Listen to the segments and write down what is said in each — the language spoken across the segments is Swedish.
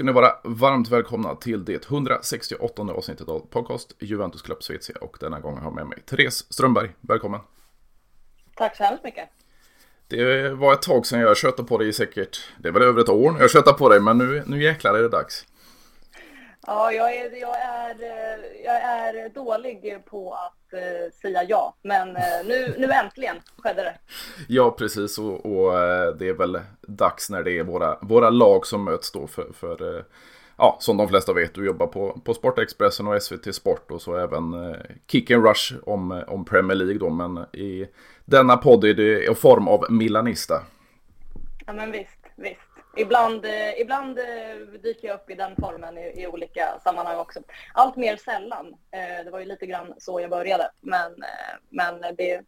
Ska ni vara varmt välkomna till det 168 avsnittet av podcast Juventus Club Svezia och denna gången har jag med mig Therese Strömberg. Välkommen! Tack så hemskt mycket! Det var ett tag sedan jag tjötade på dig säkert, det är väl över ett år jag tjötade på dig men nu, nu jäklar är det dags. Ja, jag är, jag är, jag är dålig på att uh, säga ja, men uh, nu, nu äntligen skedde det. Ja, precis, och, och det är väl dags när det är våra, våra lag som möts då för, för ja, som de flesta vet, du jobbar på, på Sportexpressen och SVT Sport och så även Kick and Rush om, om Premier League då, men i denna podd är det i form av Milanista. Ja, men visst, visst ibland, eh, ibland eh, dyker jag upp i den formen i, i, olika sammanhang också. Allt mer sällan. Eh, det var ju lite grann så jag började. Men, eh, men det,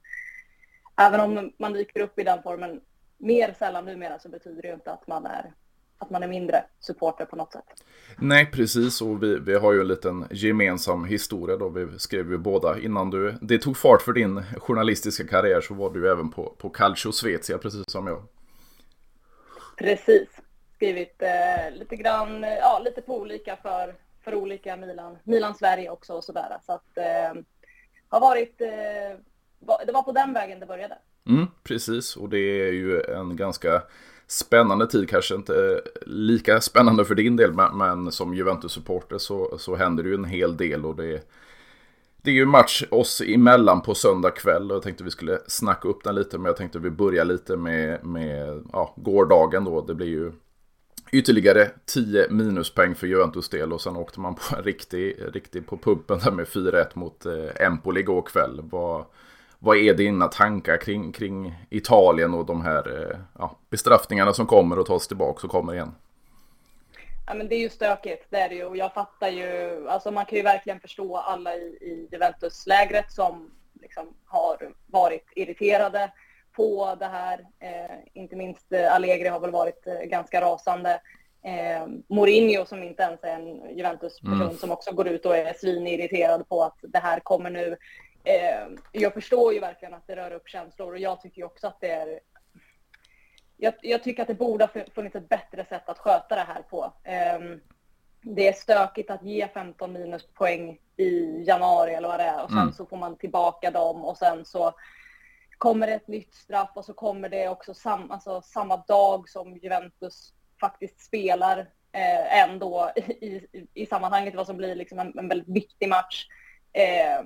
även om man dyker upp i den formen mer sällan numera så betyder det ju inte att man är att man är mindre supporter på något sätt. Nej, precis. Och vi, vi har ju en liten gemensam historia då. Vi skrev ju båda innan du, det tog fart för din journalistiska karriär så var du även på, på Calcio Svezia, precis som jag. Precis. Skrivit eh, lite grann, eh, ja lite på olika för, för olika Milan, Milan Sverige också och sådär. Så att eh, har varit, eh, det var på den vägen det började. Mm, precis, och det är ju en ganska spännande tid, kanske inte eh, lika spännande för din del, men, men som Juventus-supporter så, så händer det ju en hel del och det det är ju match oss emellan på söndag kväll och jag tänkte vi skulle snacka upp den lite men jag tänkte vi börjar lite med, med ja, gårdagen då. Det blir ju ytterligare 10 minuspoäng för Juventus del och sen åkte man på en riktig, riktig på pumpen där med 4-1 mot eh, Empoli igår kväll. Vad, vad är dina tankar kring, kring Italien och de här eh, ja, bestraffningarna som kommer och tas tillbaka och kommer igen? Ja, men det är ju stökigt, det är det ju. Och jag fattar ju, alltså man kan ju verkligen förstå alla i, i Juventus-lägret som liksom har varit irriterade på det här. Eh, inte minst eh, Allegri har väl varit eh, ganska rasande. Eh, Mourinho som inte ens är en Juventus-person mm. som också går ut och är svinirriterad på att det här kommer nu. Eh, jag förstår ju verkligen att det rör upp känslor och jag tycker också att det är jag, jag, tycker att det borde ha funnits ett bättre sätt att sköta det här på. Um, det är stökigt att ge 15 minuspoäng i januari eller vad det är och sen mm. så får man tillbaka dem och sen så kommer det ett nytt straff och så kommer det också sam, alltså, samma dag som Juventus faktiskt spelar eh, ändå i, i, i sammanhanget vad som blir liksom en, en väldigt viktig match. Eh,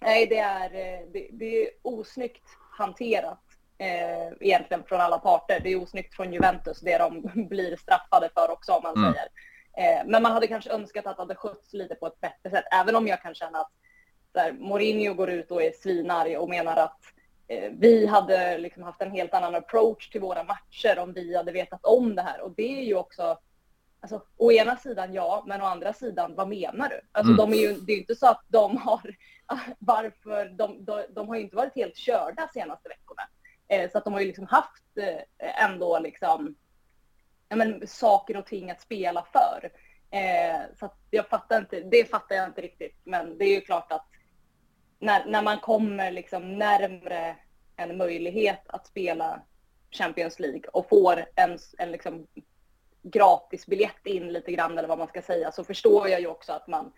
nej, det är, eh, det, det är osnyggt hanterat eh, egentligen från alla parter. Det är osnyggt från Juventus, det de blir straffade för också om man mm. säger. Eh, men man hade kanske önskat att det hade skötts lite på ett bättre sätt, även om jag kan känna att där, Mourinho går ut och är svinarg och menar att eh, vi hade liksom haft en helt annan approach till våra matcher om vi hade vetat om det här. Och det är ju också, alltså, å ena sidan ja, men å andra sidan, vad menar du? Alltså, mm. de är ju, det är ju inte så att de har, varför, de, de, de har ju inte varit helt körda senaste veckorna. Eh, så att de har ju liksom haft eh, ändå liksom, ja, men, saker och ting att spela för. Eh, så att jag fattar inte, det fattar jag inte riktigt. Men det är ju klart att när, när man kommer liksom närmre en möjlighet att spela Champions League och får en, en liksom gratisbiljett in lite grann eller vad man ska säga så förstår jag ju också att man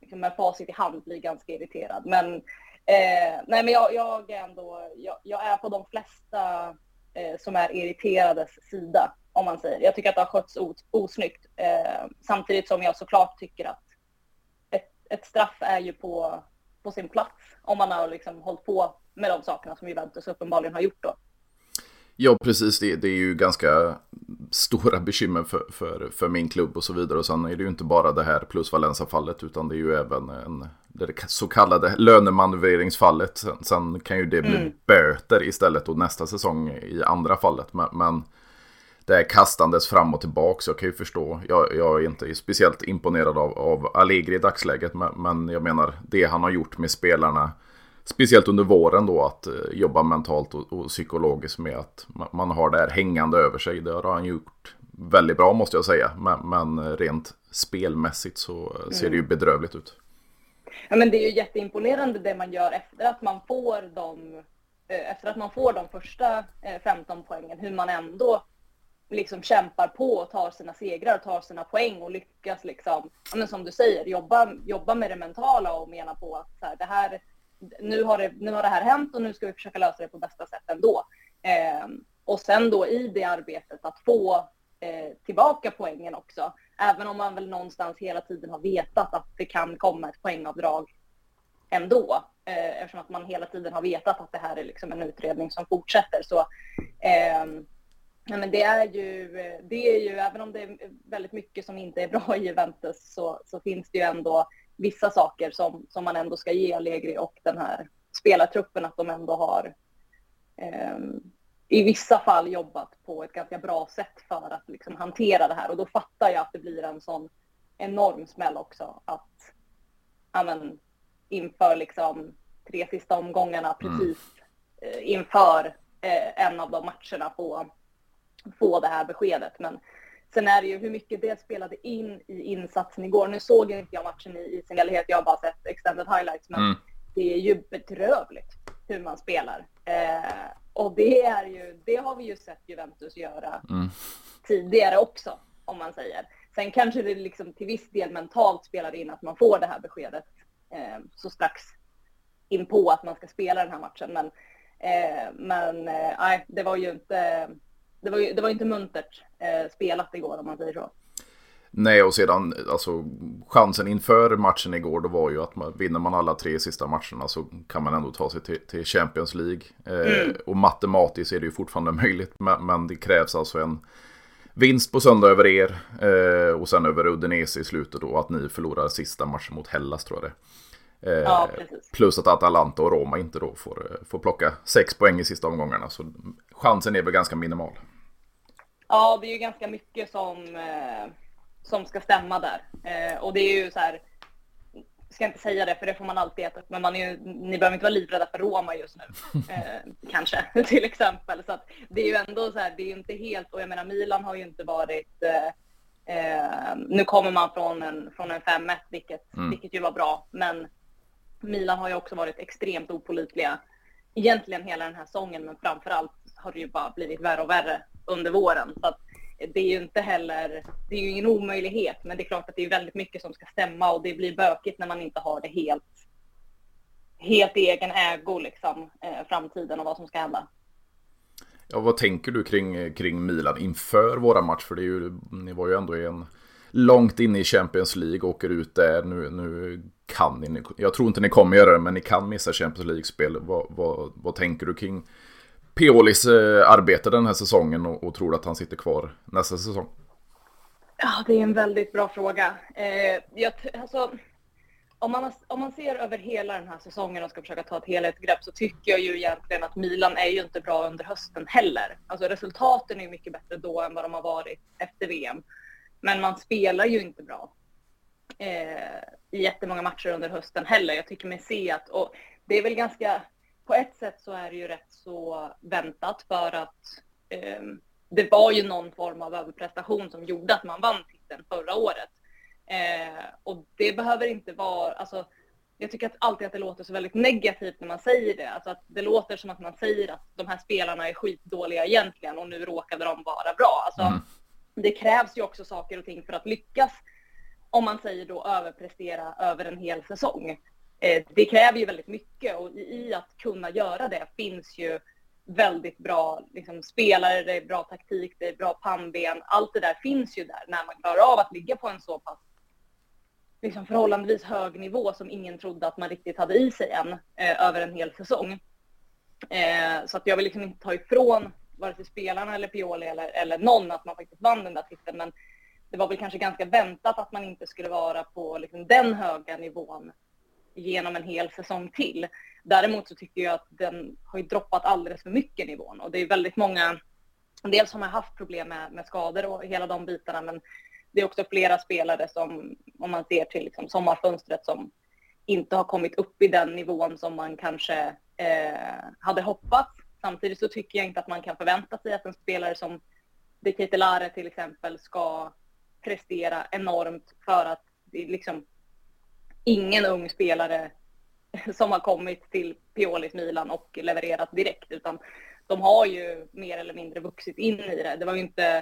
liksom med facit i hand blir ganska irriterad. Men Eh, nej, men jag, jag, är ändå, jag, jag, är på de flesta eh, som är irriterades sida, om man säger. Jag tycker att det har skötts os, osnyggt. Eh, samtidigt som jag såklart tycker att ett, ett, straff är ju på, på sin plats om man har liksom hållit på med de sakerna som Juventus uppenbarligen har gjort då. Ja, precis. Det, det är ju ganska stora bekymmer för, för, för min klubb och så vidare. Och sen är det ju inte bara det här plus Valenza-fallet utan det är ju även en, det så kallade lönemanövreringsfallet. Sen, sen kan ju det bli mm. böter istället och nästa säsong i andra fallet. Men, men det är kastandes fram och tillbaka. Så jag kan ju förstå. Jag, jag är inte speciellt imponerad av, av Allegri i dagsläget. Men, men jag menar det han har gjort med spelarna speciellt under våren då att eh, jobba mentalt och, och, psykologiskt med att man har det här hängande över sig. Det har han gjort väldigt bra måste jag säga. Men, men rent spelmässigt så mm. ser det ju mm. bedrövligt ut. Ja, men det är ju jätteimponerande det man gör efter att man får de, eh, efter att man får de första 15 eh, poängen. Hur man ändå liksom kämpar på och tar sina segrar och tar sina poäng och lyckas liksom, ja, men som du säger, jobba, jobba med det mentala och mena på att så här, det här, nu har det, nu har det här hänt och nu ska vi försöka lösa det på bästa sätt ändå. Eh, och sen då i det arbetet att få eh, tillbaka poängen också. Även om man väl någonstans hela tiden har vetat att det kan komma ett poängavdrag ändå. Eh, eftersom att man hela tiden har vetat att det här är liksom en utredning som fortsätter. Så, eh, ja, men det, är ju, det är ju, även om det är väldigt mycket som inte är bra i Juventus så, så finns det ju ändå vissa saker som, som man ändå ska ge Allegri och den här spelartruppen att de ändå har eh, i vissa fall jobbat på ett ganska bra sätt för att liksom hantera det här och då fattar jag att det blir en sån enorm smäll också att amen, inför liksom tre sista omgångarna mm. precis mm. inför eh, en av de matcherna få, få det här beskedet. Men sen är det ju hur mycket det spelade in i insatsen igår. Nu såg inte jag matchen i, i sin helhet, jag har bara sett extended highlights, men mm. det är ju bedrövligt hur man spelar. Eh, och det är ju, det har vi ju sett Juventus göra mm. tidigare också, om man säger. Sen kanske det liksom till viss del mentalt spelar in att man får det här beskedet eh, så strax in på att man ska spela den här matchen. Men, eh, men eh, det var ju inte, det var ju, det var inte muntert eh, spelat igår om man säger så. Nej, och sedan alltså chansen inför matchen igår då var ju att man, vinner man alla tre sista matcherna så kan man ändå ta sig till, till Champions League. Eh, mm. Och matematiskt är det ju fortfarande möjligt, men, men, det krävs alltså en vinst på söndag över er eh, och sen över Udinese i slutet då att ni förlorar sista matchen mot Hellas tror jag det Eh, ja, plus att Atalanta och Roma inte då får, eh, får plocka sex poäng i sista omgångarna. Så chansen är väl ganska minimal. Ja, det är ju ganska mycket som, eh, som ska stämma där. Eh, och det är ju så här, ska inte säga det för det får man alltid äta upp, men man är ju, ni behöver inte vara livrädda för Roma just nu. Eh, kanske, till exempel. Så att det är ju ändå så här, det är ju inte helt, och jag menar Milan har ju inte varit eh, nu kommer man från en, från en 5-1, vilket, mm. vilket ju var bra, men Milan har ju också varit extremt opolitliga egentligen hela den här säsongen, men framför allt har det ju bara blivit värre och värre under våren. Så att det är ju inte heller, det är ju ingen omöjlighet, men det är klart att det är väldigt mycket som ska stämma och det blir bökigt när man inte har det helt, helt i egen ägo liksom, eh, framtiden och vad som ska hända. Ja, vad tänker du kring, kring Milan inför våra match? För det är ju, ni var ju ändå i en långt inne i Champions League, åker ut där. Nu, nu kan ni, jag tror inte ni kommer göra det, men ni kan missa Champions League-spel. Vad, vad, vad tänker du kring Piolis eh, arbete den här säsongen och, och tror du att han sitter kvar nästa säsong? Ja, det är en väldigt bra fråga. Eh, jag, alltså, om, man, om man ser över hela den här säsongen och ska försöka ta ett helhetsgrepp så tycker jag ju egentligen att Milan är ju inte bra under hösten heller. Alltså resultaten är mycket bättre då än vad de har varit efter VM. Men man spelar ju inte bra eh, i jättemånga matcher under hösten heller. Jag tycker mig se att, och det är väl ganska, på ett sätt så är det ju rätt så väntat för att eh, det var ju någon form av överprestation som gjorde att man vann titeln förra året. Eh, och det behöver inte vara, alltså jag tycker att alltid att det låter så väldigt negativt när man säger det. Alltså att det låter som att man säger att de här spelarna är skitdåliga egentligen och nu råkade de vara bra. Alltså, mm det krävs ju också saker och ting för att lyckas, om man säger då överprestera över en hel säsong. Eh, det kräver ju väldigt mycket och i att kunna göra det finns ju väldigt bra liksom, spelare, det är bra taktik, det är bra pannben. Allt det där finns ju där när man klarar av att ligga på en så pass liksom, förhållandevis hög nivå som ingen trodde att man riktigt hade i sig än eh, över en hel säsong. Eh, så att jag vill liksom inte ta ifrån vare sig spelarna eller Pioli eller, eller någon att man faktiskt vann den där titeln. Men det var väl kanske ganska väntat att man inte skulle vara på liksom den höga nivån genom en hel säsong till. Däremot så tycker jag att den har ju droppat alldeles för mycket nivån och det är väldigt många, dels har man haft problem med, med skador och hela de bitarna men det är också flera spelare som, om man ser till liksom sommarfönstret, som inte har kommit upp i den nivån som man kanske eh, hade hoppats. Samtidigt så tycker jag inte att man kan förvänta sig att en spelare som De Ketelare till exempel ska prestera enormt för att det liksom ingen ung spelare som har kommit till Piolis Milan och levererat direkt utan de har ju mer eller mindre vuxit in i det. Det var ju inte,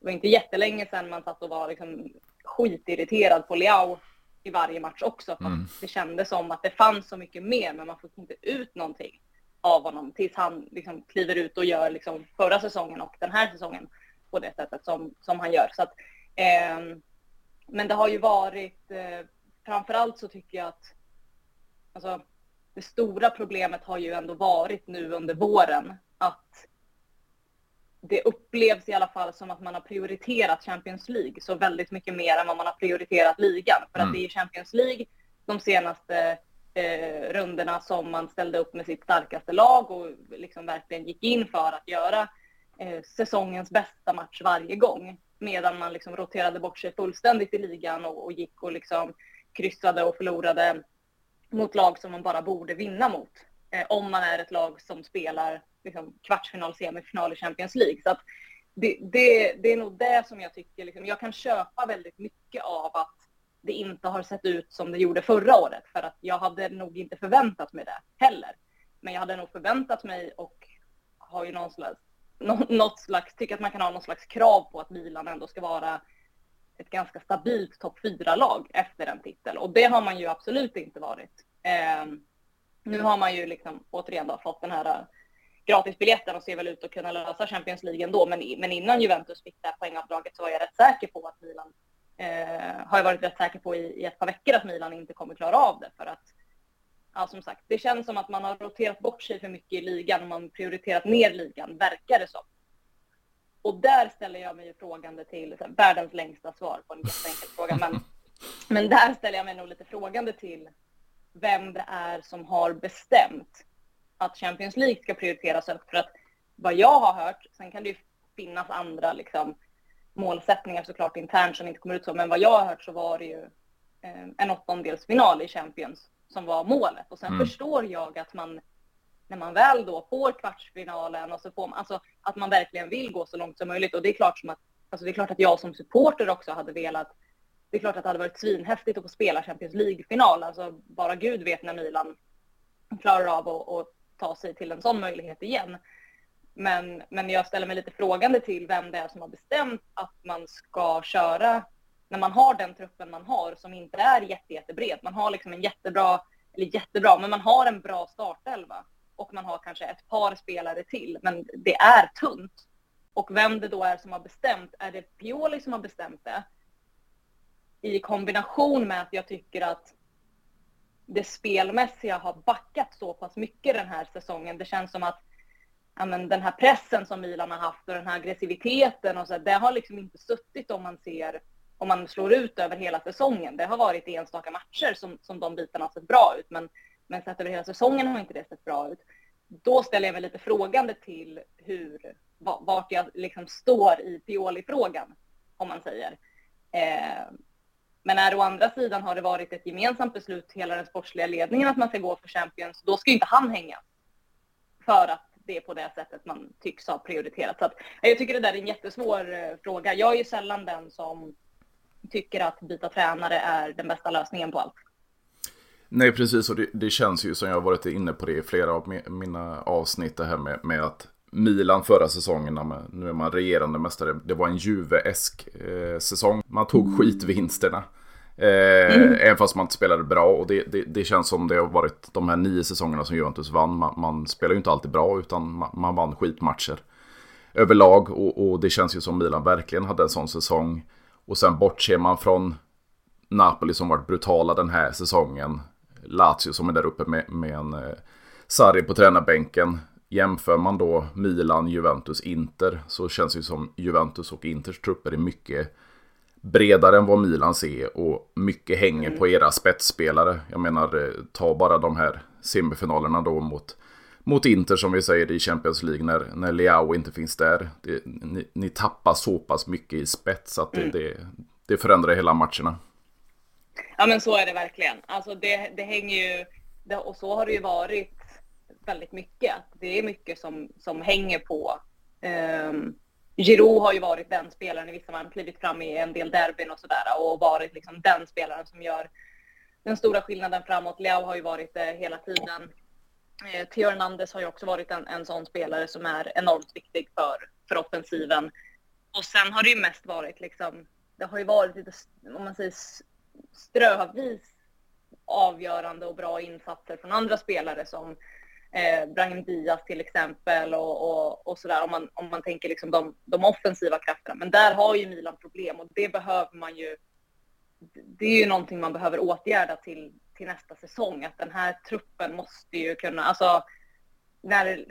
det var inte jättelänge sedan man satt och var liksom skitirriterad på Liao i varje match också. Mm. Det kändes som att det fanns så mycket mer, men man fick inte ut någonting av honom tills han liksom kliver ut och gör liksom förra säsongen och den här säsongen på det sättet som, som han gör. Så att, eh, men det har ju varit, eh, framförallt så tycker jag att alltså, det stora problemet har ju ändå varit nu under våren att det upplevs i alla fall som att man har prioriterat Champions League så väldigt mycket mer än vad man har prioriterat ligan. För mm. att det är Champions League de senaste eh, runderna som man ställde upp med sitt starkaste lag och liksom verkligen gick in för att göra eh, säsongens bästa match varje gång. Medan man liksom roterade bort sig fullständigt i ligan och, och gick och liksom kryssade och förlorade mot lag som man bara borde vinna mot. Eh, om man är ett lag som spelar liksom, kvartsfinal, semifinal i Champions League. Så att det, det, det är nog det som jag tycker, liksom, jag kan köpa väldigt mycket av att det inte har sett ut som det gjorde förra året. För att jag hade nog inte förväntat mig det heller. Men jag hade nog förväntat mig och har ju någon slags, något slags, tycker att man kan ha någon slags krav på att Milan ändå ska vara ett ganska stabilt topp 4-lag efter en titel. Och det har man ju absolut inte varit. Eh, nu har man ju liksom återigen då fått den här eh, gratisbiljetten och ser väl ut att kunna lösa Champions League ändå. Men, men innan Juventus fick det här poängavdraget så var jag rätt säker på att Milan eh, har jag varit rätt säker på i, i, ett par veckor att Milan inte kommer klara av det. För att, ja, som sagt, det känns som att man har roterat bort sig för mycket i ligan och man prioriterat ner ligan, verkar det som. Och där ställer jag mig frågande till, här, världens längsta svar på en jätteenkel fråga, men, men där ställer jag mig nog lite frågande till vem det är som har bestämt att Champions League ska prioriteras högt. För att vad jag har hört, sen kan det ju finnas andra liksom, målsättningar såklart internt som inte kommer ut så, men vad jag har hört så var det ju eh, en åttondelsfinal i Champions som var målet. Och sen mm. förstår jag att man, när man väl då får kvartsfinalen och så får man, alltså att man verkligen vill gå så långt som möjligt. Och det är klart som att, alltså det är klart att jag som supporter också hade velat det är klart att det hade varit svinhäftigt att få spela Champions League-final. Alltså bara Gud vet när Milan klarar av att, att ta sig till en sån möjlighet igen. Men, men jag ställer mig lite frågande till vem det är som har bestämt att man ska köra när man har den truppen man har som inte är jätte, jättebred. Man har liksom en jättebra, eller jättebra, men man har en bra startelva och man har kanske ett par spelare till, men det är tunt. Och vem det då är som har bestämt, är det Pioli som har bestämt det? I kombination med att jag tycker att det spelmässiga har backat så pass mycket den här säsongen. Det känns som att ja, men den här pressen som Milan har haft och den här aggressiviteten och så, det har liksom inte suttit om man ser om man slår ut över hela säsongen. Det har varit enstaka matcher som, som de bitarna har sett bra ut, men, men sett över hela säsongen har inte det sett bra ut. Då ställer jag mig lite frågande till hur, vart jag liksom står i Pioli-frågan, om man säger. Eh, men när å andra sidan har det varit ett gemensamt beslut, hela den sportsliga ledningen, att man ska gå för Champions, då ska ju inte han hänga. För att det är på det sättet man tycks ha prioriterat. Så att, jag tycker det där är en jättesvår eh, fråga. Jag är ju sällan den som tycker att byta tränare är den bästa lösningen på allt. Nej, precis. Och det, det känns ju som jag har varit inne på det i flera av mina avsnitt, det här med, med att Milan förra säsongen, nu är man regerande mästare, det var en Juve-esk eh, säsong. Man tog mm. skitvinsterna. Eh, mm. Även fast man inte spelade bra och det, det, det, känns som det har varit de här nio säsongerna som Juventus vann. Man, man spelar ju inte alltid bra utan man, man vann skitmatcher överlag och, och, det känns ju som Milan verkligen hade en sån säsong. Och sen bortser man från Napoli som varit brutala den här säsongen. Lazio som är där uppe med, med en eh, Sarri på tränarbänken. Jämför man då Milan, Juventus, Inter så känns det som Juventus och Inters trupper är mycket bredare än vad Milans är och mycket hänger på era spetsspelare. Jag menar, eh, ta bara de här semifinalerna då mot, mot Inter som vi säger i Champions League när, när Leao inte finns där. Det, ni, ni, tappar så pass mycket i spets att det, mm. det, det förändrar hela matcherna. Ja men så är det verkligen. Alltså det, det hänger ju, och så har det ju varit väldigt mycket. Det är mycket som, som hänger på um, Giroud har ju varit den spelaren i vissa fall, klivit fram i en del derbyn och sådär och varit liksom den spelaren som gör den stora skillnaden framåt. Leao har ju varit det hela tiden. Eh, Theo Hernandez har ju också varit en, en sån spelare som är enormt viktig för, för offensiven. Och sen har det ju mest varit liksom, det har ju varit lite, om man säger strövis avgörande och bra insatser från andra spelare som eh, Brahim Diaz till exempel och, och, och sådär om man, om man tänker liksom de, de offensiva krafterna. Men där har ju Milan problem och det behöver man ju. Det är ju någonting man behöver åtgärda till, till nästa säsong. Att den här truppen måste ju kunna, alltså när,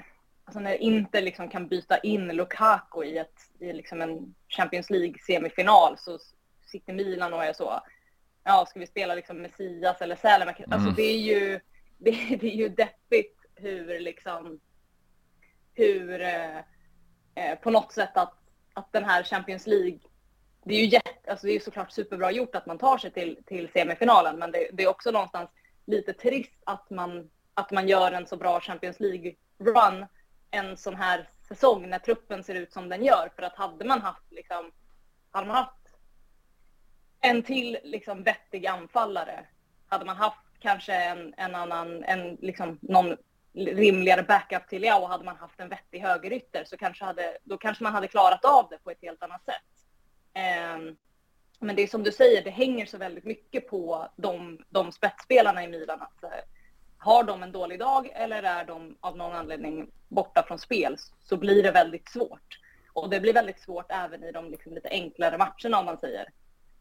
alltså när Inter liksom kan byta in Lukaku i, ett, i liksom en Champions League-semifinal så sitter Milan och är så, ja, ska vi spela liksom Messias eller Sälen? Alltså mm. det är ju, det, det, är ju deppigt hur liksom, hur eh, eh, på något sätt att, att den här Champions League det är ju jätte, alltså det är såklart superbra gjort att man tar sig till, till semifinalen, men det, det, är också någonstans lite trist att man, att man gör en så bra Champions League-run en sån här säsong när truppen ser ut som den gör. För att hade man haft, liksom, hade man haft en till liksom, vettig anfallare, hade man haft kanske en, en annan, en, liksom, någon rimligare backup till Leao hade man haft en vettig högerytter så kanske hade, då kanske man hade klarat av det på ett helt annat sätt. Um, men det är som du säger, det hänger så väldigt mycket på de, de spetsspelarna i Milan. Att, uh, har de en dålig dag eller är de av någon anledning borta från spel så blir det väldigt svårt. Och det blir väldigt svårt även i de liksom lite enklare matcherna om man säger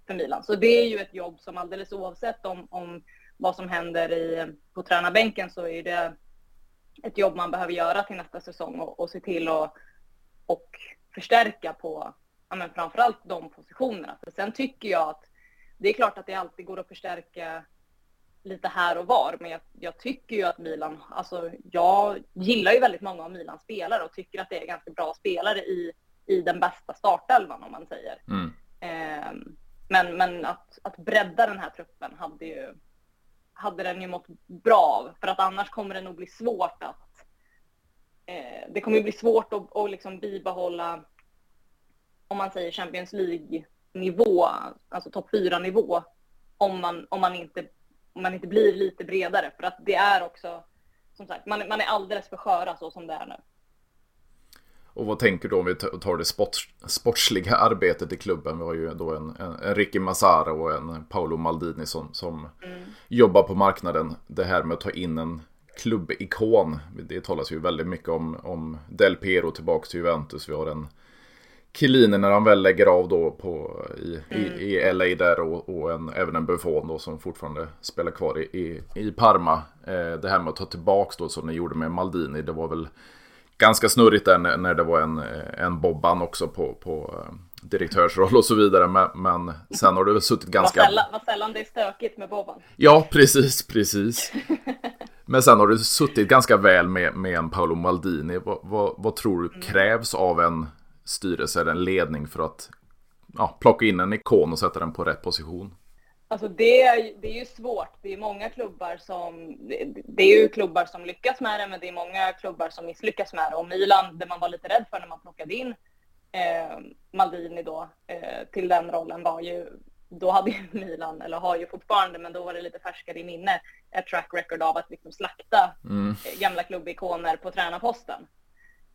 för Milan. Så det är ju ett jobb som alldeles oavsett om, om vad som händer i, på tränarbänken så är det ett jobb man behöver göra till nästa säsong och, och se till att och förstärka på ja, men framförallt de positionerna. För sen tycker jag att det är klart att det alltid går att förstärka lite här och var, men jag, jag, tycker ju att Milan, alltså jag gillar ju väldigt många av Milans spelare och tycker att det är ganska bra spelare i, i den bästa startelvan om man säger. Mm. Eh, men men att, att bredda den här truppen hade ju hade den ju mått bra av. För att annars kommer det nog bli svårt att... Eh, det kommer ju bli svårt att, att liksom bibehålla, om man säger Champions League-nivå, alltså topp 4-nivå, om man, om, man inte, om man inte blir lite bredare. För att det är också, som sagt, man, man är alldeles för sköra så som det är nu. Och vad tänker du om vi tar det sports, sportsliga arbetet i klubben? Vi har ju då en, en, en Ricky Massara och en Paolo Maldini som, som mm. jobbar på marknaden. Det här med att ta in en klubbikon. Det talas ju väldigt mycket om, om Del Piero tillbaka till Juventus. Vi har en Chiellini när han väl lägger av då på, i, mm. i, i LA där och, och en, även en Buffon då som fortfarande spelar kvar i, i, i Parma. Eh, det här med att ta tillbaka då som ni gjorde med Maldini. Det var väl ganska snurrigt där när det var en, en Bobban också på, på eh, direktörsroll och så vidare. Men, men sen har du suttit ganska... Vad sällan, vad sällan det är stökigt med Bobban. Ja, precis, precis. Men sen har du suttit ganska väl med, med en Paolo Maldini. Vad, vad, vad tror du mm. krävs av en styrelse eller en ledning för att ja, plocka in en ikon och sätta den på rätt position? Alltså det är, det är ju svårt. Det är många klubbar som... Det är ju klubbar som lyckas med det, men det är många klubbar som misslyckas med det. Och Milan, det man var lite rädd för när man plockade in eh, Maldini då eh, till den rollen var ju... Då hade ju Milan, eller har ju fortfarande, men då var det lite färskare i minne, ett track record av att liksom slakta mm. gamla klubbikoner på tränarposten.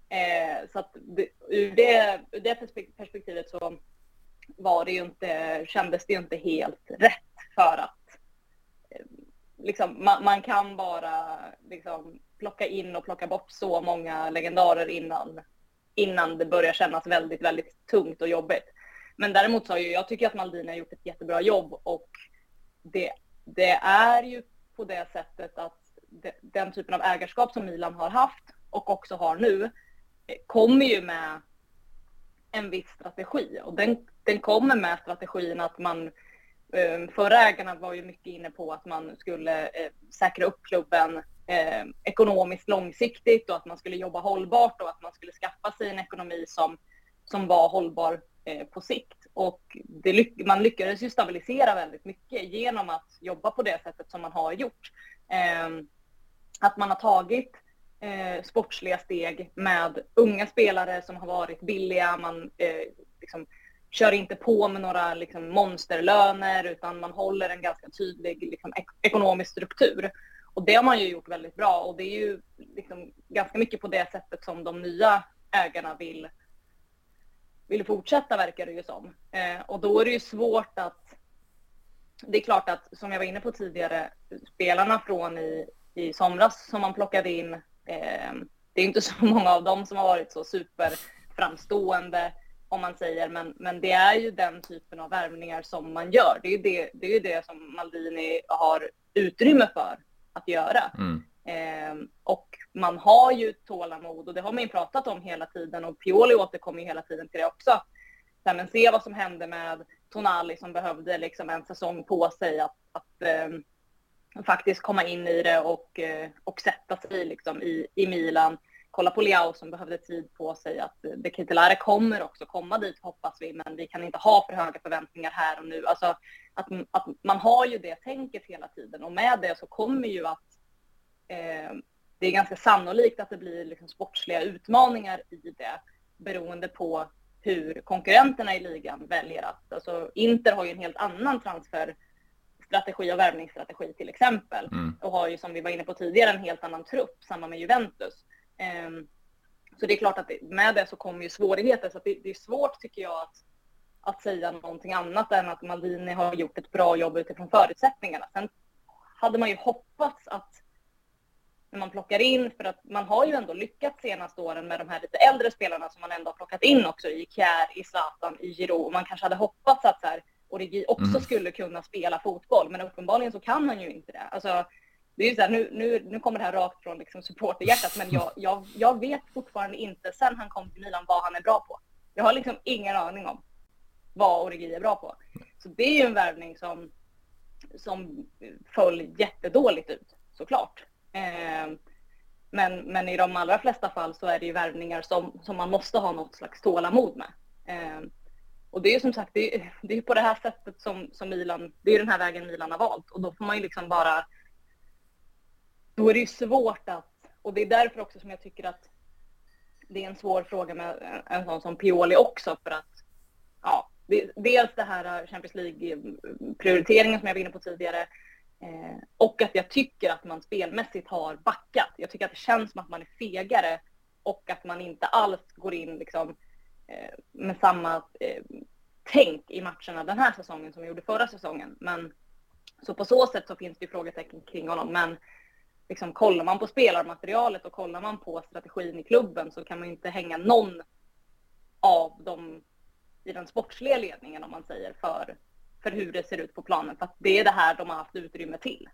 Eh, så att det, ur, det, ur det perspektivet så var det ju inte, kändes det ju inte helt rätt för att eh, liksom, man, man, kan bara liksom, plocka in och plocka bort så många legendarer innan, innan det börjar kännas väldigt, väldigt tungt och jobbigt. Men däremot så har ju, jag tycker att Maldini har gjort ett jättebra jobb och det, det är ju på det sättet att det, den typen av ägarskap som Milan har haft och också har nu eh, kommer ju med en viss strategi och den, den kommer med strategin att man eh, Förra ägarna var ju mycket inne på att man skulle eh, säkra upp klubben eh, ekonomiskt långsiktigt och att man skulle jobba hållbart och att man skulle skaffa sig en ekonomi som, som var hållbar på sikt. Och det, man lyckades ju stabilisera väldigt mycket genom att jobba på det sättet som man har gjort. Ehm, att man har tagit eh, sportsliga steg med unga spelare som har varit billiga. Man eh, liksom, kör inte på med några liksom, monsterlöner utan man håller en ganska tydlig liksom, ek ekonomisk struktur. Och det har man ju gjort väldigt bra och det är ju liksom ganska mycket på det sättet som de nya ägarna vill, vill fortsätta verkar det ju som. Eh, och då är det ju svårt att det är klart att, som jag var inne på tidigare, spelarna från i, i somras som man plockade in, eh, det är inte så många av dem som har varit så superframstående om man säger, men, men det är ju den typen av värvningar som man gör. Det är ju det, det, är det som Maldini har utrymme för att göra. Mm. Eh, och man har ju tålamod och det har man ju pratat om hela tiden och Pioli återkommer ju hela tiden till det också. Så men se vad som hände med Tonali som behövde liksom en säsong på sig att, att eh, faktiskt komma in i det och, eh, och sätta sig liksom i, i Milan. Kolla på Leao som behövde tid på sig. Att De Ketelare kommer också komma dit hoppas vi, men vi kan inte ha för höga förväntningar här och nu. Alltså, att, att man har ju det tänket hela tiden och med det så kommer ju att eh, det är ganska sannolikt att det blir liksom sportsliga utmaningar i det beroende på hur konkurrenterna i ligan väljer att... Alltså Inter har ju en helt annan transferstrategi och värvningsstrategi till exempel. Mm. Och har ju som vi var inne på tidigare en helt annan trupp, samma med Juventus. Um, så det är klart att med det så kommer ju svårigheter. Så det, är svårt tycker jag att, att säga någonting annat än att Maldini har gjort ett bra jobb utifrån förutsättningarna. Sen hade man ju hoppats att när man plockar in, för att man har ju ändå lyckats senaste åren med de här lite äldre spelarna som man ändå har plockat in också i Kjär, i Zlatan, i Giro. Man kanske hade hoppats att så här, Origi också mm. skulle kunna spela fotboll, men uppenbarligen så kan han ju inte det. Alltså, det är ju så här, nu, nu, nu kommer det här rakt från liksom supporterhjärtat, men jag, jag, jag vet fortfarande inte sen han kom till Milan vad han är bra på. Jag har liksom ingen aning om vad Origi är bra på. Så det är ju en värvning som, som föll jättedåligt ut, såklart. Eh, men, men i de allra flesta fall så är det ju värvningar som, som man måste ha något slags tålamod med. Eh, och det är ju som sagt, det är, det är på det här sättet som, som Milan, det är den här vägen Milan har valt och då får man ju liksom bara, då är det ju svårt att, och det är därför också som jag tycker att det är en svår fråga med en sån som Pioli också för att, ja, dels det här Champions League-prioriteringen som jag var inne på tidigare, Eh, och att jag tycker att man spelmässigt har backat. Jag tycker att det känns som att man är fegare och att man inte alls går in liksom, eh, med samma eh, tänk i matcherna den här säsongen som vi gjorde förra säsongen. Men, så på så sätt så finns det ju frågetecken kring honom. Men liksom, kollar man på spelarmaterialet och kollar man på strategin i klubben så kan man inte hänga någon av dem i den sportsliga ledningen om man säger för för hur det ser ut på planen. För att det är det här de har haft utrymme till.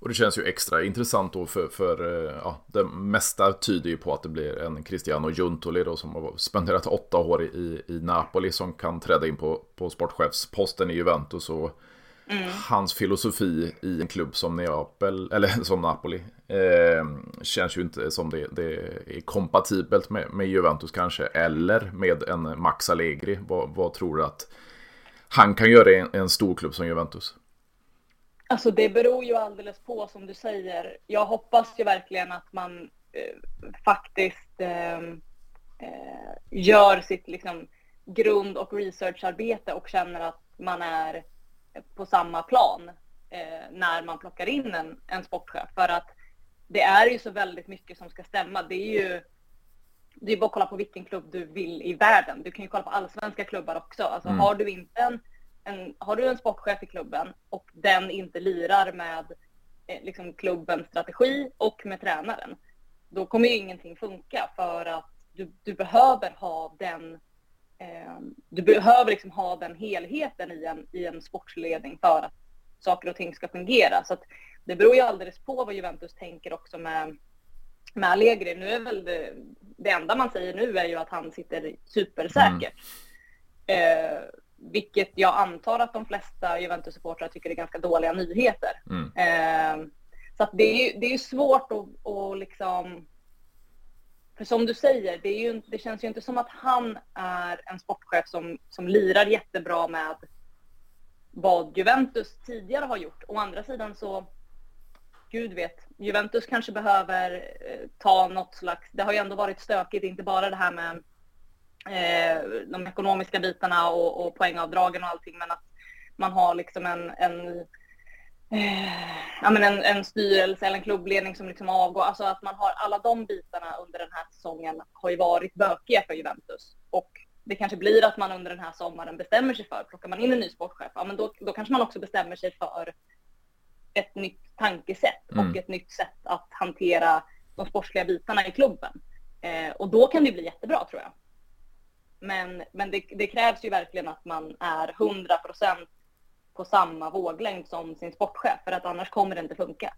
Och det känns ju extra intressant då för, för eh, ja, det mesta tyder ju på att det blir en Cristiano Giuntoli då som har spenderat åtta år i, i Napoli som kan träda in på, på sportchefsposten i Juventus och mm. hans filosofi i en klubb som Neapel, eller som Napoli, eh, känns ju inte som det, det är kompatibelt med, med Juventus kanske, eller med en Max Allegri. Vad, vad tror du att han kan göra i en, en stor klubb som Juventus? Alltså det beror ju alldeles på som du säger. Jag hoppas ju verkligen att man eh, faktiskt ehm, eh, gör sitt liksom, grund och researcharbete och känner att man är på samma plan eh, när man plockar in en, en sportchef. För att det är ju så väldigt mycket som ska stämma. Det är ju det är bara att kolla på vilken klubb du vill i världen. Du kan ju kolla på allsvenska klubbar också. Alltså mm. har du inte en, en, har du en sportchef i klubben och den inte lirar med eh, liksom klubbens strategi och med tränaren, då kommer ju ingenting funka för att du, du behöver ha den du behöver liksom ha den helheten i en, i en sportsledning för att saker och ting ska fungera. Så det beror ju alldeles på vad Juventus tänker också med med Allegri. Nu är väl det, det enda man säger nu är ju att han sitter supersäkert. Mm. Eh, vilket jag antar att de flesta Juventus-supportrar tycker är ganska dåliga nyheter. Mm. Eh, så det är ju det är svårt att, att liksom... För som du säger, det, är ju, det känns ju inte som att han är en sportchef som, som lirar jättebra med vad Juventus tidigare har gjort. Å andra sidan så gud vet, Juventus kanske behöver eh, ta något slags, det har ju ändå varit stökigt, inte bara det här med eh, de ekonomiska bitarna och, och poängavdragen och allting, men att man har liksom en, en ja, men en, en styrelse eller en klubbledning som liksom avgår. Alltså att man har alla de bitarna under den här säsongen har ju varit bökiga för Juventus. Och det kanske blir att man under den här sommaren bestämmer sig för, plockar man in en ny sportchef, ja men då, då kanske man också bestämmer sig för ett nytt tankesätt mm. och ett nytt sätt att hantera de sportsliga bitarna i klubben. Eh, och då kan det bli jättebra tror jag. Men, men det, det krävs ju verkligen att man är 100 procent på samma våglängd som sin sportchef för att annars kommer det inte funka.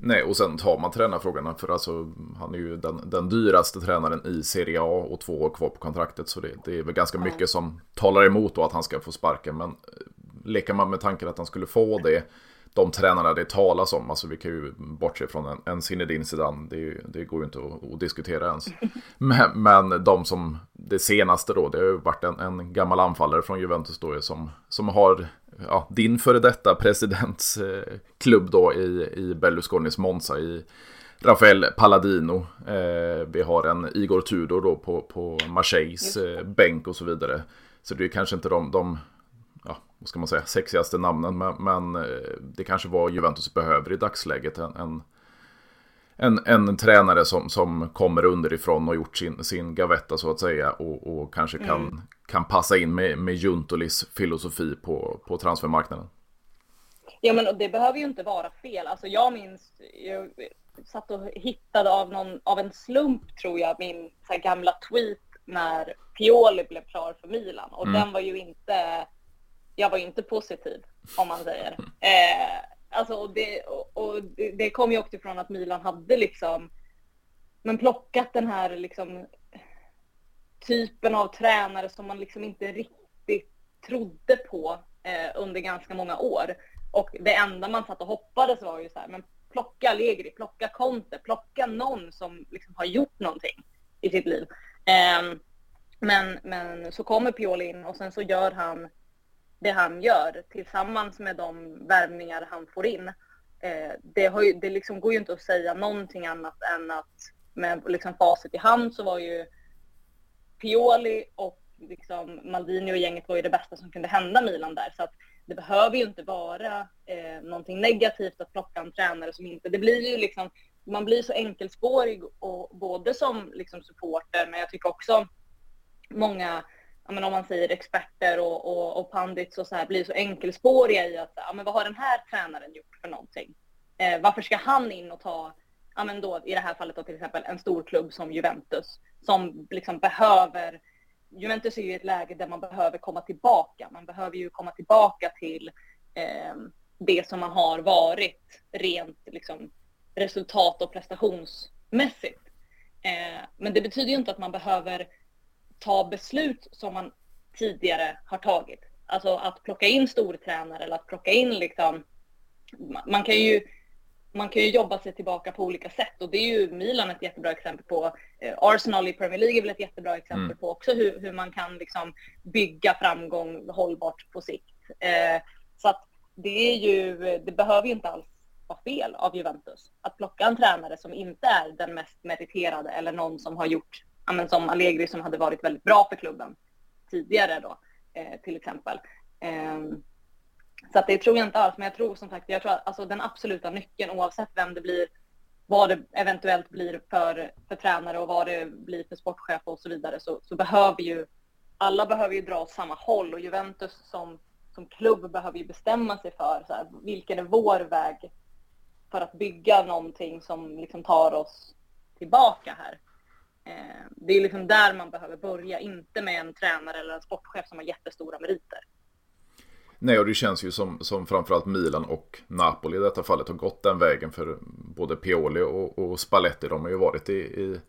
Nej, och sen tar man tränarfrågorna för alltså han är ju den, den dyraste tränaren i Serie A och två år kvar på kontraktet så det, det är väl ganska mycket som talar emot då att han ska få sparken men eh, leker man med tanken att han skulle få det de tränarna det talas om, alltså vi kan ju bortse från en, en Zinedine Zidane, det, det, går ju inte att, att diskutera ens. Men, men, de som, det senaste då, det har ju varit en, en gammal anfallare från Juventus då som, som har ja, din före detta presidents eh, klubb då i, i Berlusconis Monza i Rafael Palladino. Eh, vi har en Igor Tudor då på, på Marseilles eh, bänk och så vidare. Så det är kanske inte de, de vad ska man säga, sexigaste namnen. Men, men eh, det kanske var Juventus behöver i dagsläget. En, en, en, en tränare som, som kommer underifrån och gjort sin, sin gavetta så att säga. Och, och kanske kan, mm. kan passa in med, med Juntolis filosofi på, på transfermarknaden. Ja men det behöver ju inte vara fel. Alltså jag minns, jag satt och hittade av, någon, av en slump tror jag min så gamla tweet när Pioli blev klar för Milan. Och mm. den var ju inte jag var inte positiv, om man säger. Eh, alltså, och det, och, och det kom ju också ifrån att Milan hade liksom men plockat den här liksom typen av tränare som man liksom inte riktigt trodde på eh, under ganska många år. Och det enda man satt och hoppades var ju så här, men plocka Allegri, plocka Conte, plocka någon som liksom har gjort någonting i sitt liv. Eh, men, men så kommer Pioli in och sen så gör han det han gör tillsammans med de värvningar han får in. Eh, det, har ju, det liksom går ju inte att säga någonting annat än att med liksom facit i hand så var ju Pioli och liksom Maldini och gänget var ju det bästa som kunde hända Milan där. Så att det behöver ju inte vara eh, någonting negativt att plocka en tränare som inte... Det blir ju liksom... Man blir så enkelspårig och både som liksom supporter men jag tycker också många men om man säger experter och, och, och pandits och så här blir så enkelspåriga i att ja, men vad har den här tränaren gjort för någonting? Eh, varför ska han in och ta, ja, men då, i det här fallet då, till exempel en stor klubb som Juventus som liksom behöver Juventus är ju i ett läge där man behöver komma tillbaka. Man behöver ju komma tillbaka till eh, det som man har varit rent liksom, resultat och prestationsmässigt. Eh, men det betyder ju inte att man behöver ta beslut som man tidigare har tagit. Alltså att plocka in stortränare eller att plocka in liksom, man kan ju man kan ju jobba sig tillbaka på olika sätt och det är ju Milan ett jättebra exempel på. Eh, Arsenal i Premier League är väl ett jättebra exempel mm. på också hur, hur man kan liksom bygga framgång hållbart på sikt. Eh, så att det är ju, det behöver ju inte alls vara fel av Juventus att plocka en tränare som inte är den mest meriterade eller någon som har gjort men som Allegri som hade varit väldigt bra för klubben tidigare då, eh, till exempel. Eh, så att det tror jag inte alls, men jag tror som sagt, jag tror att alltså, den absoluta nyckeln oavsett vem det blir, vad det eventuellt blir för, för tränare och vad det blir för sportchef och så vidare, så, så behöver ju alla behöver ju dra åt samma håll och Juventus som, som klubb behöver ju bestämma sig för så här, vilken är vår väg för att bygga någonting som liksom tar oss tillbaka här. Eh, det är liksom där man behöver börja, inte med en tränare eller en sportchef som har jättestora meriter. Nej, och det känns ju som, som framförallt Milan och Napoli i detta fallet har gått den vägen för både Pioli och, och Spalletti. De har ju varit i, i,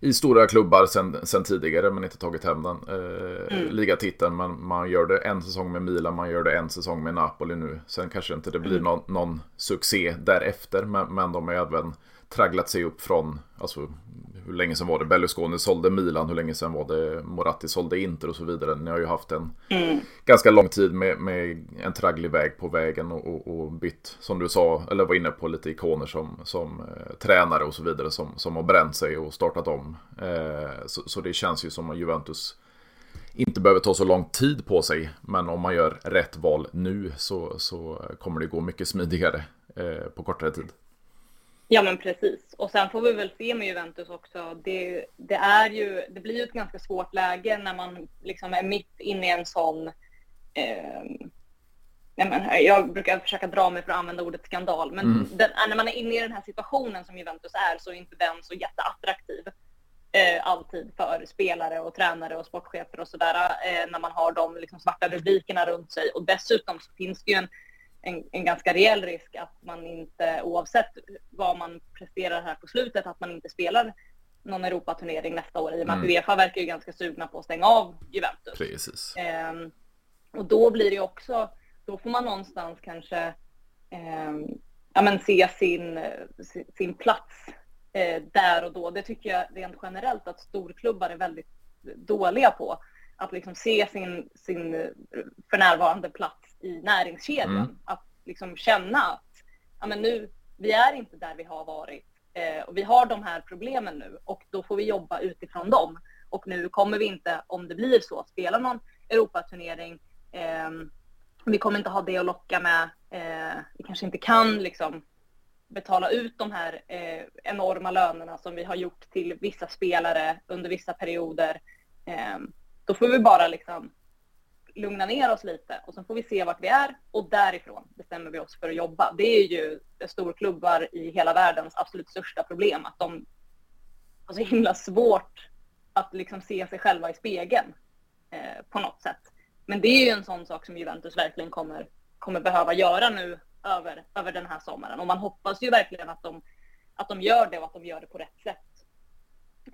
i stora klubbar sen, sen, tidigare men inte tagit hem den eh, mm. ligatiteln. Men man gör det en säsong med Milan, man gör det en säsong med Napoli nu. Sen kanske inte det blir mm. någon, någon succé därefter, men, men de har även tragglat sig upp från, alltså hur länge sedan var det Berlusconi sålde Milan, hur länge sedan var det Moratti sålde Inter och så vidare. Ni har ju haft en mm. ganska lång tid med, med en tragglig väg på vägen och, och, och, bytt, som du sa, eller var inne på lite ikoner som, som eh, tränare och så vidare som, som har bränt sig och startat om. Eh, så, så, det känns ju som att Juventus inte behöver ta så lång tid på sig. Men om man gör rätt val nu så, så kommer det gå mycket smidigare eh, på kortare tid. Ja men precis. Och sen får vi väl se med Juventus också. Det, det, är ju, det blir ju ett ganska svårt läge när man liksom är mitt inne i en sån eh, men, jag brukar försöka dra mig för att använda ordet skandal, men mm. den, när man är inne i den här situationen som Juventus är så är inte den så jätteattraktiv eh, alltid för spelare och tränare och sportchefer och sådär eh, när man har de liksom, svarta rubrikerna runt sig. Och dessutom så finns det ju en, en, en, ganska rejäl risk att man inte, oavsett vad man presterar här på slutet, att man inte spelar någon Europaturnering nästa år i och med mm. att Uefa verkar ju ganska sugna på att stänga av Juventus. Precis. Eh, och då blir det också, då får man någonstans kanske eh, ja, men se sin, sin plats eh, där och då. Det tycker jag rent generellt att storklubbar är väldigt dåliga på. Att liksom se sin, sin för närvarande plats i näringskedjan. Mm. Att liksom känna att ja, men nu, vi är inte där vi har varit eh, och vi har de här problemen nu och då får vi jobba utifrån dem. Och nu kommer vi inte, om det blir så, spela någon Europaturnering. Eh, vi kommer inte ha det att locka med. Eh, vi kanske inte kan liksom betala ut de här eh, enorma lönerna som vi har gjort till vissa spelare under vissa perioder. Eh, då får vi bara liksom lugna ner oss lite och sen får vi se vart vi är och därifrån bestämmer vi oss för att jobba. Det är ju storklubbar i hela världens absolut största problem, att de har så himla svårt att liksom se sig själva i spegeln eh, på något sätt. Men det är ju en sån sak som Juventus verkligen kommer, kommer behöva göra nu över, över den här sommaren. Och man hoppas ju verkligen att de, att de gör det och att de gör det på rätt sätt.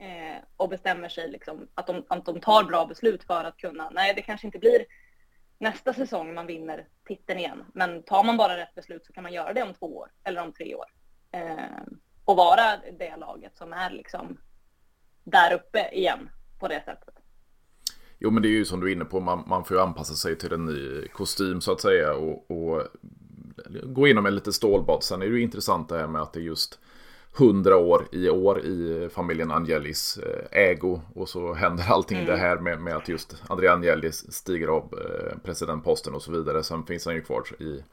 Eh, och bestämmer sig liksom att de, att de tar bra beslut för att kunna, nej det kanske inte blir nästa säsong man vinner titeln igen. Men tar man bara rätt beslut så kan man göra det om två år eller om tre år. Eh, och vara det laget som är liksom där uppe igen på det sättet. Jo men det är ju som du är inne på, man, man får ju anpassa sig till en ny kostym så att säga och, och gå igenom en lite stålbad. Sen är det ju intressant det här med att det är just 100 år i år i familjen Angelis eh, ägo. Och så händer allting mm. det här med, med att just Andrea Angelis stiger av eh, presidentposten och så vidare. Sen finns han ju kvar i,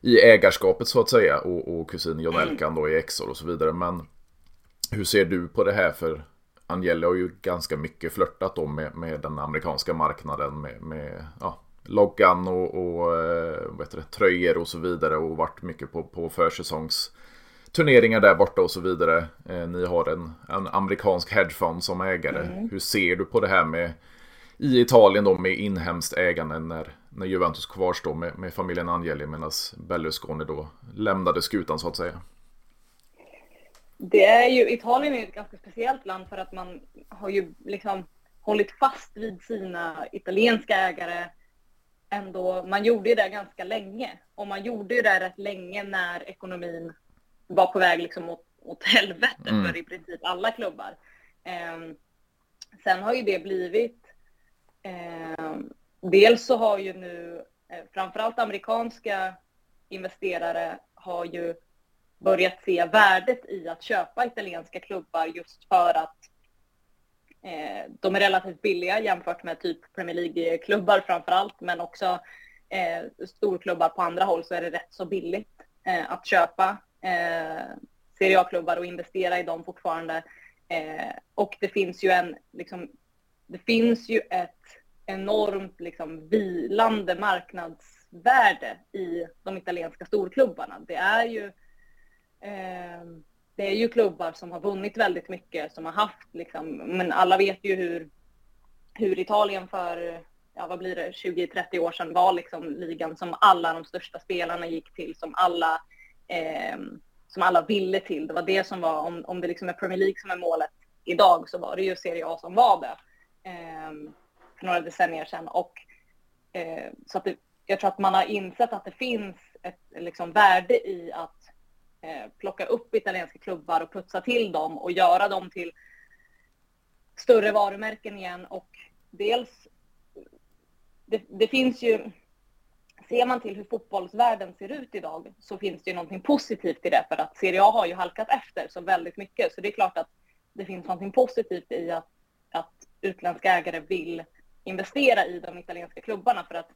i ägarskapet så att säga. Och, och kusin John mm. Elkan då i Exor och så vidare. Men hur ser du på det här? För Angeli har ju ganska mycket flörtat då med, med den amerikanska marknaden. Med, med ja, loggan och, och eh, vad heter det, tröjor och så vidare. Och varit mycket på, på försäsongs turneringar där borta och så vidare. Eh, ni har en, en amerikansk hedgefond som ägare. Mm. Hur ser du på det här med i Italien då med inhemskt ägande när, när Juventus kvarstår med, med familjen Angeli medan Berlusconi då lämnade skutan så att säga? Det är ju, Italien är ett ganska speciellt land för att man har ju liksom hållit fast vid sina italienska ägare ändå. Man gjorde ju det ganska länge och man gjorde ju det rätt länge när ekonomin var på väg liksom åt, åt helvete mm. för i princip alla klubbar. Eh, sen har ju det blivit... Eh, dels så har ju nu eh, framförallt amerikanska investerare har ju börjat se värdet i att köpa italienska klubbar just för att eh, de är relativt billiga jämfört med typ Premier League-klubbar framför allt, men också eh, storklubbar på andra håll så är det rätt så billigt eh, att köpa eh, Serie A-klubbar och investera i dem fortfarande. Eh, och det finns ju en, liksom, det finns ju ett enormt liksom, vilande marknadsvärde i de italienska storklubbarna. Det är ju eh, det är ju klubbar som har vunnit väldigt mycket, som har haft liksom, men alla vet ju hur, hur Italien för, ja vad blir det, 20-30 år sedan var liksom ligan som alla de största spelarna gick till, som alla eh, som alla ville till. Det var det som var, om, om det liksom är Premier League som är målet idag så var det ju Serie A som var det eh, för några decennier sedan. Och, eh, så att det, jag tror att man har insett att det finns ett liksom, värde i att eh, plocka upp italienska klubbar och putsa till dem och göra dem till större varumärken igen. Och dels, det, det finns ju ser man till hur fotbollsvärlden ser ut idag så finns det ju någonting positivt i det för att Serie A har ju halkat efter så väldigt mycket. Så det är klart att det finns någonting positivt i att, att utländska ägare vill investera i de italienska klubbarna för att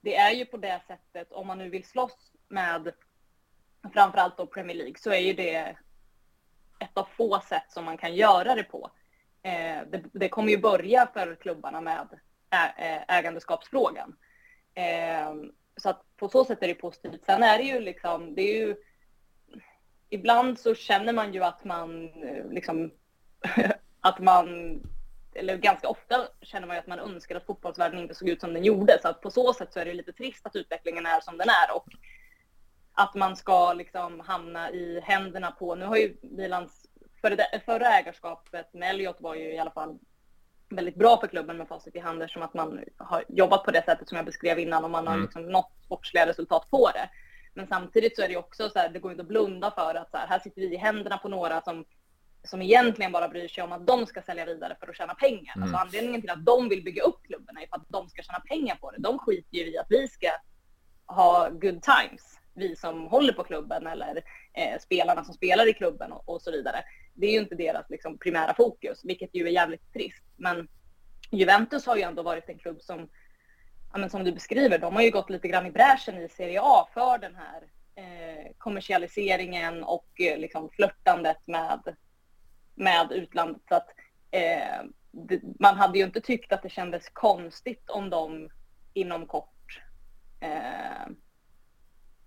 det är ju på det sättet, om man nu vill slåss med framförallt då Premier League, så är ju det ett av få sätt som man kan göra det på. Eh, det, det, kommer ju börja för klubbarna med ägandeskapsfrågan. Eh, så att på så sätt är det positivt. Sen är det ju liksom, det är ju ibland så känner man ju att man eh, liksom att man eller ganska ofta känner man ju att man önskar att fotbollsvärlden inte såg ut som den gjorde. Så att på så sätt så är det lite trist att utvecklingen är som den är och att man ska liksom hamna i händerna på, nu har ju Milans förra ägarskapet med Elliot var ju i alla fall väldigt bra för klubben med facit i hand eftersom att man har jobbat på det sättet som jag beskrev innan och man har mm. liksom nått sportsliga resultat på det. Men samtidigt så är det också så här, det går inte att blunda för att så här, här sitter vi i händerna på några som som egentligen bara bryr sig om att de ska sälja vidare för att tjäna pengar. Mm. Alltså anledningen till att de vill bygga upp klubben är för att de ska tjäna pengar på det. De skiter ju i att vi ska ha good times, vi som håller på klubben eller eh, spelarna som spelar i klubben och, och, så vidare. Det är ju inte deras liksom, primära fokus, vilket ju är jävligt trist. Men Juventus har ju ändå varit en klubb som, ja, men som du beskriver, de har ju gått lite grann i bräschen i Serie A för den här eh, kommersialiseringen och eh, liksom flörtandet med med utlandet. Så att, eh, det, man hade ju inte tyckt att det kändes konstigt om de inom kort eh,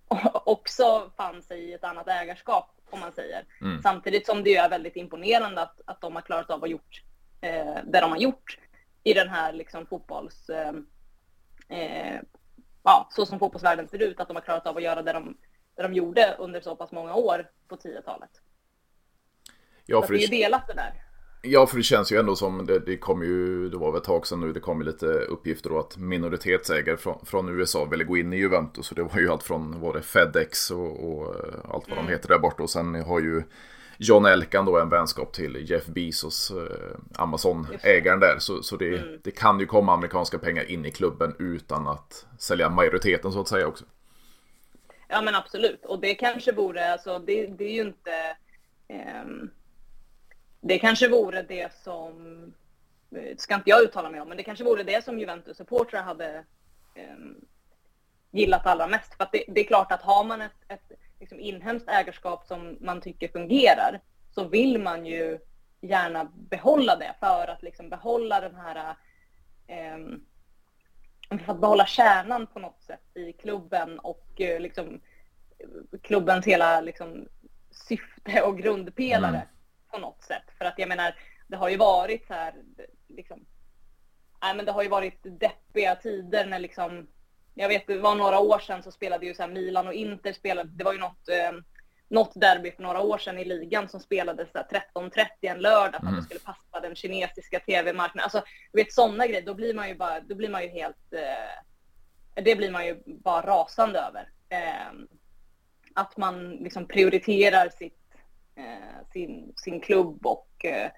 också fann sig i ett annat ägarskap, om man säger. Mm. Samtidigt som det är väldigt imponerande att, att de har klarat av att gjort eh, det de har gjort i den här liksom, fotbolls... Eh, eh, ja, så som fotbollsvärlden ser ut, att de har klarat av att göra det de, det de gjorde under så pass många år på 10-talet. Ja, för det är delat det där. Ja, för det känns ju ändå som, det, det kom ju, det var väl ett tag sedan nu, det kom ju lite uppgifter då att minoritetsägare från, från USA ville gå in i Juventus. Och det var ju allt från, var det Fedex och, och eh, allt vad mm. de heter där borta. Och sen har ju John Elkan då en vänskap till Jeff Bezos, eh, Amazon-ägaren där. Så, så det, mm. det kan ju komma amerikanska pengar in i klubben utan att sälja majoriteten så att säga också. Ja men absolut, och det kanske vore, alltså det, det är ju inte um det kanske vore det som, det ska inte jag uttala mig om, men det kanske vore det som Juventus-supportrar hade eh, gillat allra mest. För det, det, är klart att har man ett, ett liksom inhemskt ägarskap som man tycker fungerar så vill man ju gärna behålla det för att liksom behålla den här eh, för att behålla kärnan på något sätt i klubben och eh, liksom, klubbens hela liksom, syfte och grundpelare. Mm på något sätt. För att jag menar, det har ju varit så här, liksom, nej men det har ju varit deppiga tider när liksom, jag vet det var några år sedan så spelade ju så Milan och Inter spelade, det var ju något, eh, något derby för några år sedan i ligan som spelades 13.30 en lördag för att mm. det skulle passa den kinesiska tv-marknaden. Alltså, du vet sådana grejer, då blir man ju bara, då blir man ju helt, eh, det blir man ju bara rasande över. Eh, att man liksom prioriterar sitt Eh, sin, sin klubb och eh,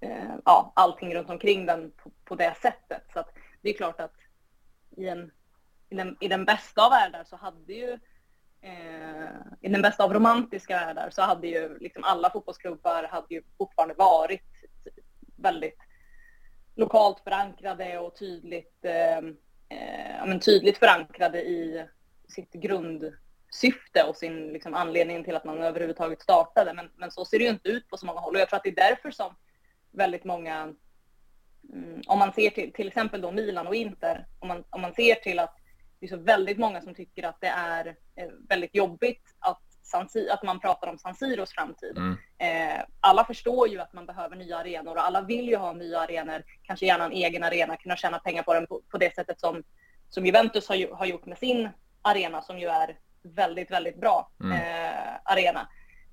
eh, ja, allting runt omkring den på, på, det sättet. Så att det är klart att i, en, i, den, i den bästa av världar så hade ju eh, i den bästa av romantiska världar så hade ju liksom alla fotbollsklubbar hade ju fortfarande varit väldigt lokalt förankrade och tydligt, eh, eh, men tydligt förankrade i sitt grund, syfte och sin liksom, anledning till att man överhuvudtaget startade. Men, men så ser det ju inte ut på så många håll och jag tror att det är därför som väldigt många, mm, om man ser till till exempel då Milan och Inter, om man, om man ser till att det är så väldigt många som tycker att det är eh, väldigt jobbigt att, att man pratar om San Siros framtid. Mm. Eh, alla förstår ju att man behöver nya arenor och alla vill ju ha nya arenor, kanske gärna en egen arena, kunna tjäna pengar på den på, på det sättet som, som Juventus har, har gjort med sin arena som ju är väldigt, väldigt bra mm. eh, arena.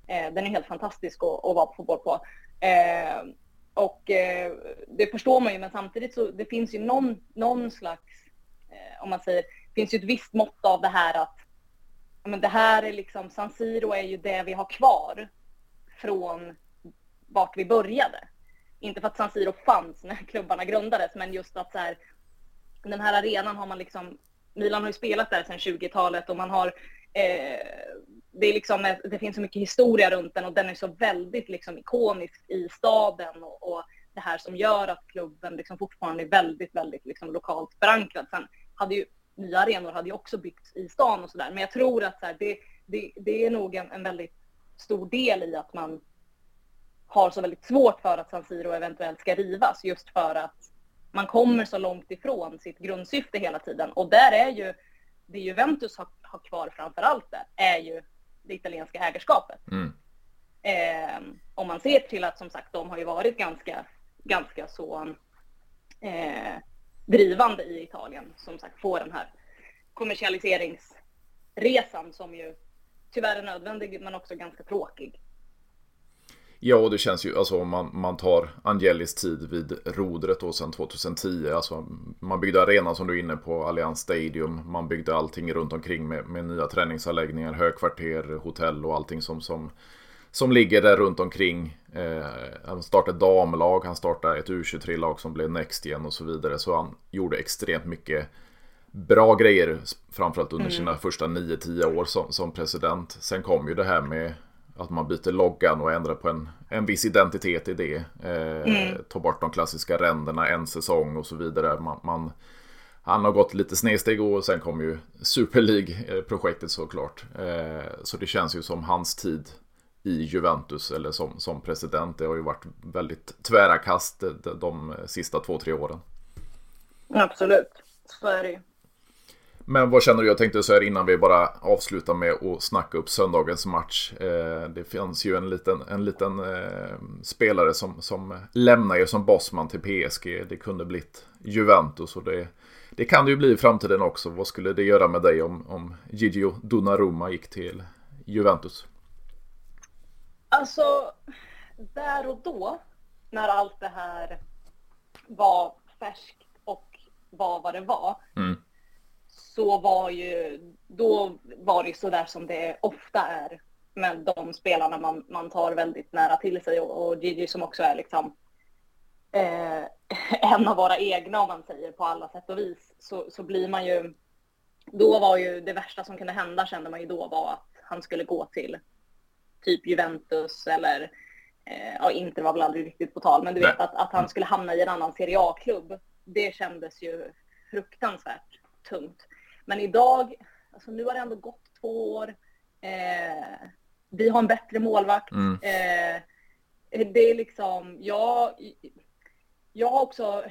Eh, den är helt fantastisk att, att vara på fotboll på. Eh, och eh, det förstår man ju, men samtidigt så det finns ju någon, någon slags, eh, om man säger, finns ju ett visst mått av det här att men det här är liksom, San Siro är ju det vi har kvar från vart vi började. Inte för att San Siro fanns när klubbarna grundades, men just att så här, den här arenan har man liksom Milan har ju spelat där sedan 20-talet och man har Eh, det, är liksom, det finns så mycket historia runt den och den är så väldigt liksom ikonisk i staden och, och det här som gör att klubben liksom fortfarande är väldigt, väldigt liksom lokalt förankrad. Sen hade ju nya arenor hade ju också byggts i stan och sådär. Men jag tror att så här, det, det, det är nog en, en väldigt stor del i att man har så väldigt svårt för att San Siro eventuellt ska rivas just för att man kommer så långt ifrån sitt grundsyfte hela tiden. Och där är ju det Juventus har, har kvar framför allt där är ju det italienska ägarskapet. Mm. Eh, om man ser till att som sagt de har ju varit ganska, ganska så eh, drivande i Italien. Som sagt får den här kommersialiseringsresan som ju tyvärr är nödvändig men också ganska tråkig. Ja, och det känns ju, alltså om man, man tar Angelis tid vid rodret då sedan 2010. Alltså, man byggde arenan som du är inne på, Allianz Stadium. Man byggde allting runt omkring med, med nya träningsanläggningar, högkvarter, hotell och allting som, som, som ligger där runt omkring. Eh, han startade damlag, han startade ett U23-lag som blev Next igen och så vidare. Så han gjorde extremt mycket bra grejer, framförallt under mm. sina första 9-10 år som, som president. Sen kom ju det här med att man byter loggan och ändrar på en, en viss identitet i det. Eh, mm. Tar bort de klassiska ränderna en säsong och så vidare. Man, man, han har gått lite snedsteg och sen kom ju Super League-projektet såklart. Eh, så det känns ju som hans tid i Juventus eller som, som president. Det har ju varit väldigt tvära kast de, de sista två, tre åren. Absolut, så är det ju. Men vad känner du? Jag tänkte så här innan vi bara avslutar med att snacka upp söndagens match. Eh, det finns ju en liten, en liten eh, spelare som, som lämnar ju som bossman till PSG. Det kunde blivit Juventus och det, det kan det ju bli i framtiden också. Vad skulle det göra med dig om, om Gigio Donnarumma gick till Juventus? Alltså, där och då, när allt det här var färskt och var vad det var. Mm så var ju, då var det så där som det ofta är med de spelarna man, man tar väldigt nära till sig och, och Gigi som också är liksom eh, en av våra egna om man säger på alla sätt och vis så, så blir man ju, då var ju det värsta som kunde hända kände man ju då var att han skulle gå till typ Juventus eller eh, ja, Inter var väl aldrig riktigt på tal, men du vet att, att han skulle hamna i en annan Serie A-klubb. Det kändes ju fruktansvärt tungt. Men idag, alltså nu har det ändå gått två år. Eh, vi har en bättre målvakt. Mm. Eh, det är liksom, jag, jag har också,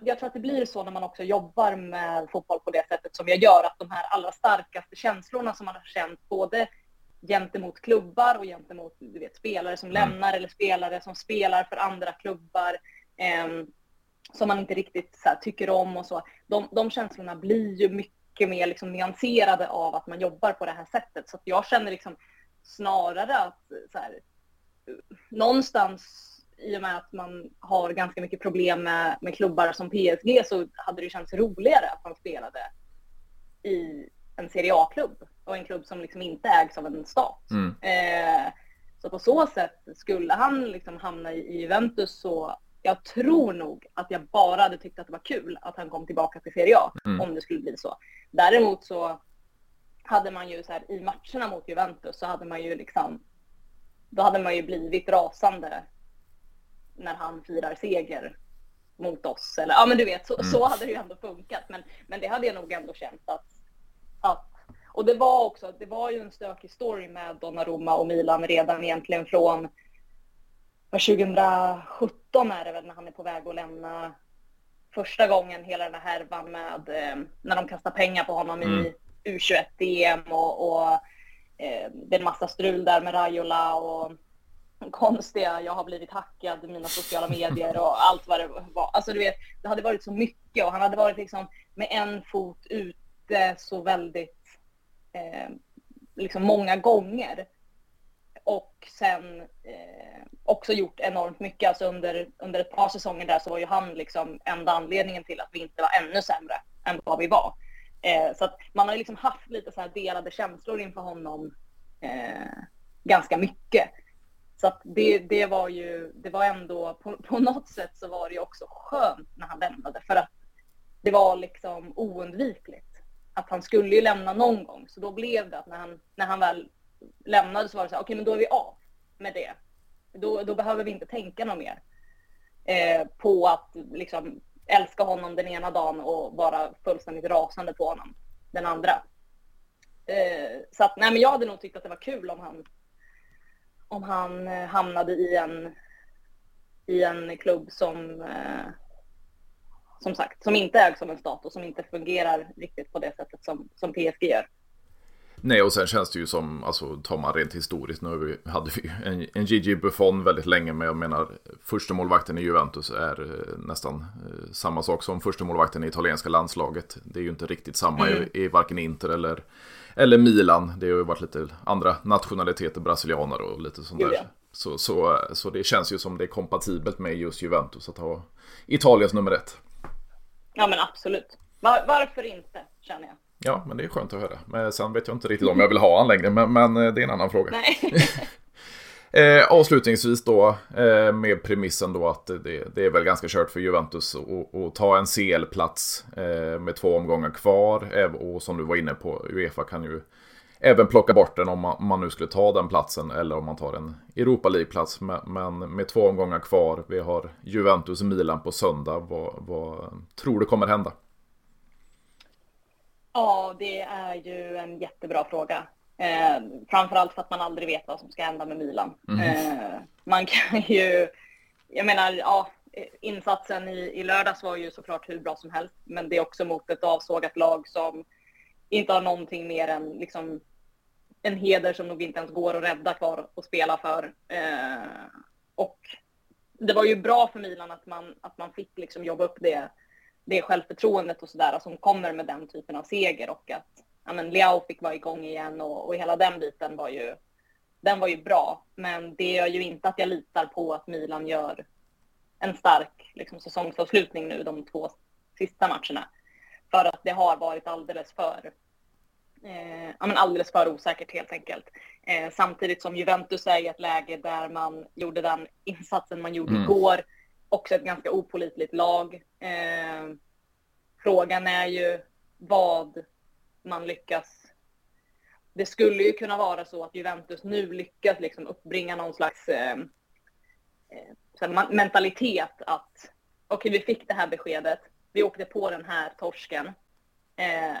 jag tror att det blir så när man också jobbar med fotboll på det sättet som jag gör, att de här allra starkaste känslorna som man har känt både gentemot klubbar och gentemot du vet, spelare som mm. lämnar eller spelare som spelar för andra klubbar eh, som man inte riktigt här, tycker om och så. De, de känslorna blir ju mycket mycket mer liksom nyanserade av att man jobbar på det här sättet. Så jag känner liksom snarare att så här, någonstans i och med att man har ganska mycket problem med, med klubbar som PSG så hade det känts roligare att man spelade i en Serie A-klubb och en klubb som liksom inte ägs av en stat. Mm. Eh, så på så sätt, skulle han liksom hamna i, Juventus så jag tror nog att jag bara hade tyckt att det var kul att han kom tillbaka till Serie A, mm. om det skulle bli så. Däremot så hade man ju så här, i matcherna mot Juventus så hade man ju liksom, då hade man ju blivit rasande när han firar seger mot oss. Eller ja men du vet, så, mm. så hade det ju ändå funkat. Men, men det hade jag nog ändå känt att, att och det var också, det var ju en stökig story med Donnarumma och Milan redan egentligen från 2017 är det väl när han är på väg att lämna första gången hela den här härvan med eh, när de kastar pengar på honom mm. i U21-DM och, och eh, det är en massa strul där med Raiola och konstiga, jag har blivit hackad mina sociala medier och allt vad det var. Alltså du vet, det hade varit så mycket och han hade varit liksom med en fot ute så väldigt eh, liksom många gånger. Och sen eh, också gjort enormt mycket. Alltså under, under ett par säsonger där så var ju han liksom enda anledningen till att vi inte var ännu sämre än vad vi var. Eh, så att man har ju liksom haft lite så här delade känslor inför honom eh, ganska mycket. Så att det, det var ju, det var ändå, på, på något sätt så var det ju också skönt när han lämnade för att det var liksom oundvikligt. Att han skulle ju lämna någon gång, så då blev det att när han, när han väl lämnade så var det så här, okej okay, men då är vi av med det. Då, då behöver vi inte tänka något mer. eh, på att liksom älska honom den ena dagen och vara fullständigt rasande på honom den andra. Eh, så att, nej men jag hade nog tyckt att det var kul om han om han eh, hamnade i en i en klubb som eh, som sagt, som inte ägs av en stat och som inte fungerar riktigt på det sättet som, som PSG gör. Nej, och sen känns det ju som, alltså tar man rent historiskt, nu hade vi en, en Gigi Buffon väldigt länge, men jag menar första målvakten i Juventus är eh, nästan eh, samma sak som första målvakten i italienska landslaget. Det är ju inte riktigt samma mm. i, i varken Inter eller, eller Milan. Det har ju varit lite andra nationaliteter, brasilianer och lite sånt där. Så, så, så det känns ju som det är kompatibelt med just Juventus att ha Italiens nummer ett. Ja men absolut. Var, varför inte, känner jag. Ja, men det är skönt att höra. Men sen vet jag inte riktigt om jag vill ha han längre, men, men eh, det är en annan fråga. Eh, avslutningsvis då eh, med premissen då att det, det, är väl ganska kört för Juventus att ta en CL-plats eh, med två omgångar kvar. Och som du var inne på, Uefa kan ju även plocka bort den om man, om man nu skulle ta den platsen eller om man tar en Europa League-plats. Men, men, med två omgångar kvar, vi har Juventus och Milan på söndag. Vad, vad tror du kommer hända? Ja, det är ju en jättebra fråga. Eh, framförallt för att man aldrig vet vad som ska hända med Milan. Mm. Eh, man kan ju, jag menar, ja, insatsen i, i lördags var ju såklart hur bra som helst, men det är också mot ett avsågat lag som inte har någonting mer än liksom en heder som nog inte ens går att rädda kvar och spela för. Eh, och det var ju bra för Milan att man, att man fick liksom jobba upp det det självförtroendet och sådär som kommer med den typen av seger och att ja, men Leao fick vara igång igen och, och hela den biten var ju, den var ju bra. Men det gör ju inte att jag litar på att Milan gör en stark liksom, säsongsavslutning nu de två sista matcherna. För att det har varit alldeles för eh, ja, men alldeles för osäkert helt enkelt. Eh, samtidigt som Juventus är i ett läge där man gjorde den insatsen man gjorde mm. igår också ett ganska opolitligt lag. Eh, frågan är ju vad man lyckas... Det skulle ju kunna vara så att Juventus nu lyckas liksom uppbringa någon slags eh, eh mentalitet att okej, okay, vi fick det här beskedet, vi åkte på den här torsken. Eh,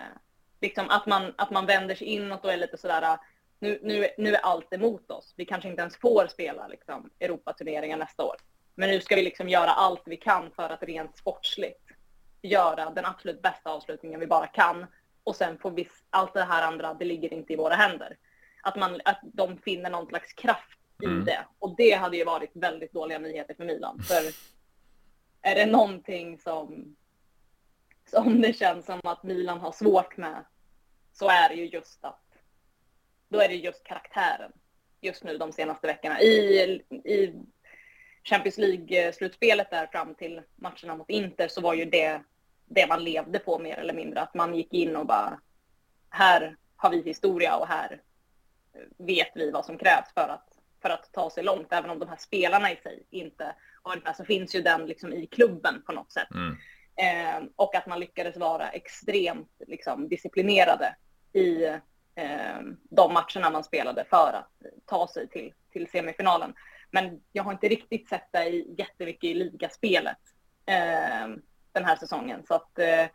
liksom att man, att man vänder sig inåt och är lite sådär, nu, nu, nu är allt emot oss. Vi kanske inte ens får spela liksom, Europaturneringar nästa år. Men nu ska vi liksom göra allt vi kan för att rent sportsligt göra den absolut bästa avslutningen vi bara kan. Och sen får vi, allt det här andra, det ligger inte i våra händer. Att, man, att de finner någon slags kraft i mm. det. Och det hade ju varit väldigt dåliga nyheter för Milan. För är det någonting som, som det känns som att Milan har svårt med så är det ju just att då är det just karaktären just nu de senaste veckorna. I, i Champions League-slutspelet där fram till matcherna mot Inter så var ju det det man levde på mer eller mindre. Att man gick in och bara, här har vi historia och här vet vi vad som krävs för att, för att ta sig långt. Även om de här spelarna i sig inte har med så finns ju den liksom i klubben på något sätt. Mm. Eh, och att man lyckades vara extremt liksom, disciplinerade i eh, de matcherna man spelade för att ta sig till, till semifinalen. Men jag har inte riktigt sett det i jättemycket i ligaspelet eh, den här säsongen. Så att eh,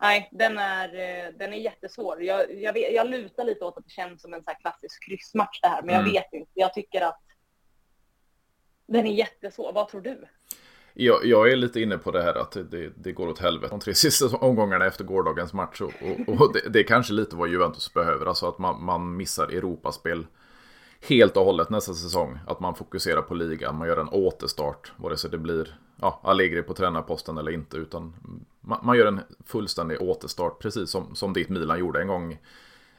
nej, den är, eh, den är jättesvår. Jag, jag, vet, jag lutar lite åt att det känns som en så klassisk kryssmatch det här, men mm. jag vet inte. Jag tycker att den är jättesvår. Vad tror du? Jag, jag, är lite inne på det här att det, det går åt helvete de tre sista omgångarna efter gårdagens match. Och, och, och det, det, är kanske lite vad Juventus behöver, alltså att man, man missar Europaspel helt och hållet nästa säsong. Att man fokuserar på ligan, man gör en återstart. Vare sig det blir ja, Allegri på tränarposten eller inte. Utan man, man, gör en fullständig återstart, precis som, som ditt Milan gjorde en gång.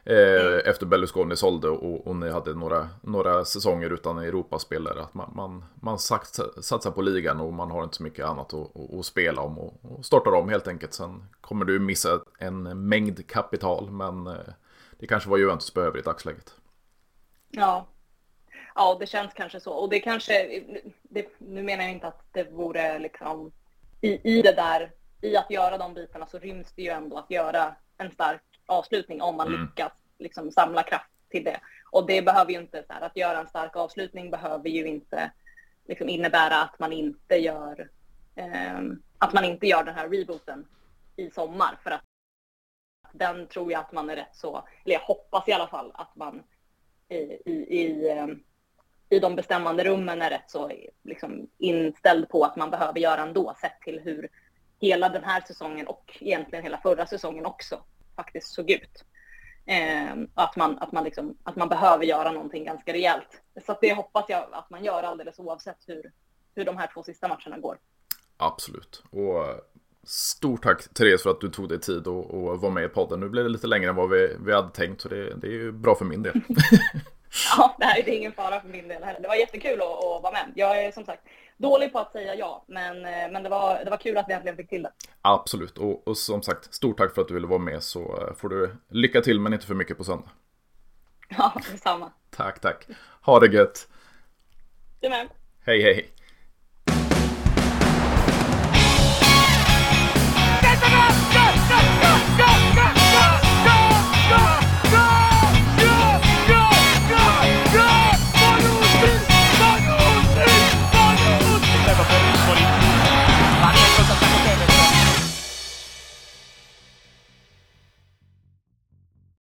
Eh. Efter Berlusconi sålde och, och ni hade några, några säsonger utan Europaspelare. Att man, man, man satsar, satsar på ligan och man har inte så mycket annat att, att, att spela om. Och, och, startar om helt enkelt. Sen kommer du missa en mängd kapital. Men eh, det kanske var Juventus behöver i dagsläget. Ja, ja, det känns kanske så. Och det kanske, det, nu menar jag inte att det vore liksom i, i det där, i att göra de bitarna så ryms det ju ändå att göra en stark avslutning om man mm. lyckas liksom samla kraft till det. Och det behöver ju inte, så här, att göra en stark avslutning behöver ju inte liksom innebära att man inte gör eh, att man inte gör den här rebooten i sommar för att den tror jag att man är rätt så, eller jag hoppas i alla fall att man i, i, i, eh, i de bestämmande rummen är rätt så liksom inställd på att man behöver göra ändå sett till hur hela den här säsongen och egentligen hela förra säsongen också faktiskt såg ut. Eh, att, man, att, man liksom, att man behöver göra någonting ganska rejält. Så det hoppas jag att man gör alldeles oavsett hur, hur de här två sista matcherna går. Absolut. Och eh, stort tack Therese för att du tog dig tid att vara med i podden. Nu blev det lite längre än vad vi, vi hade tänkt så det, det är ju bra för min del. ja, det här är ingen fara för min del heller. Det var jättekul att, att vara med. Jag är som sagt dålig på att säga ja, men, eh, men det, var, det var kul att vi äntligen fick till det. Absolut, och, och som sagt, stort tack för att du ville vara med så eh, får du lycka till men inte för mycket på söndag. Ja, detsamma. Tack, tack. Ha det gött. Du med. Hej, hej.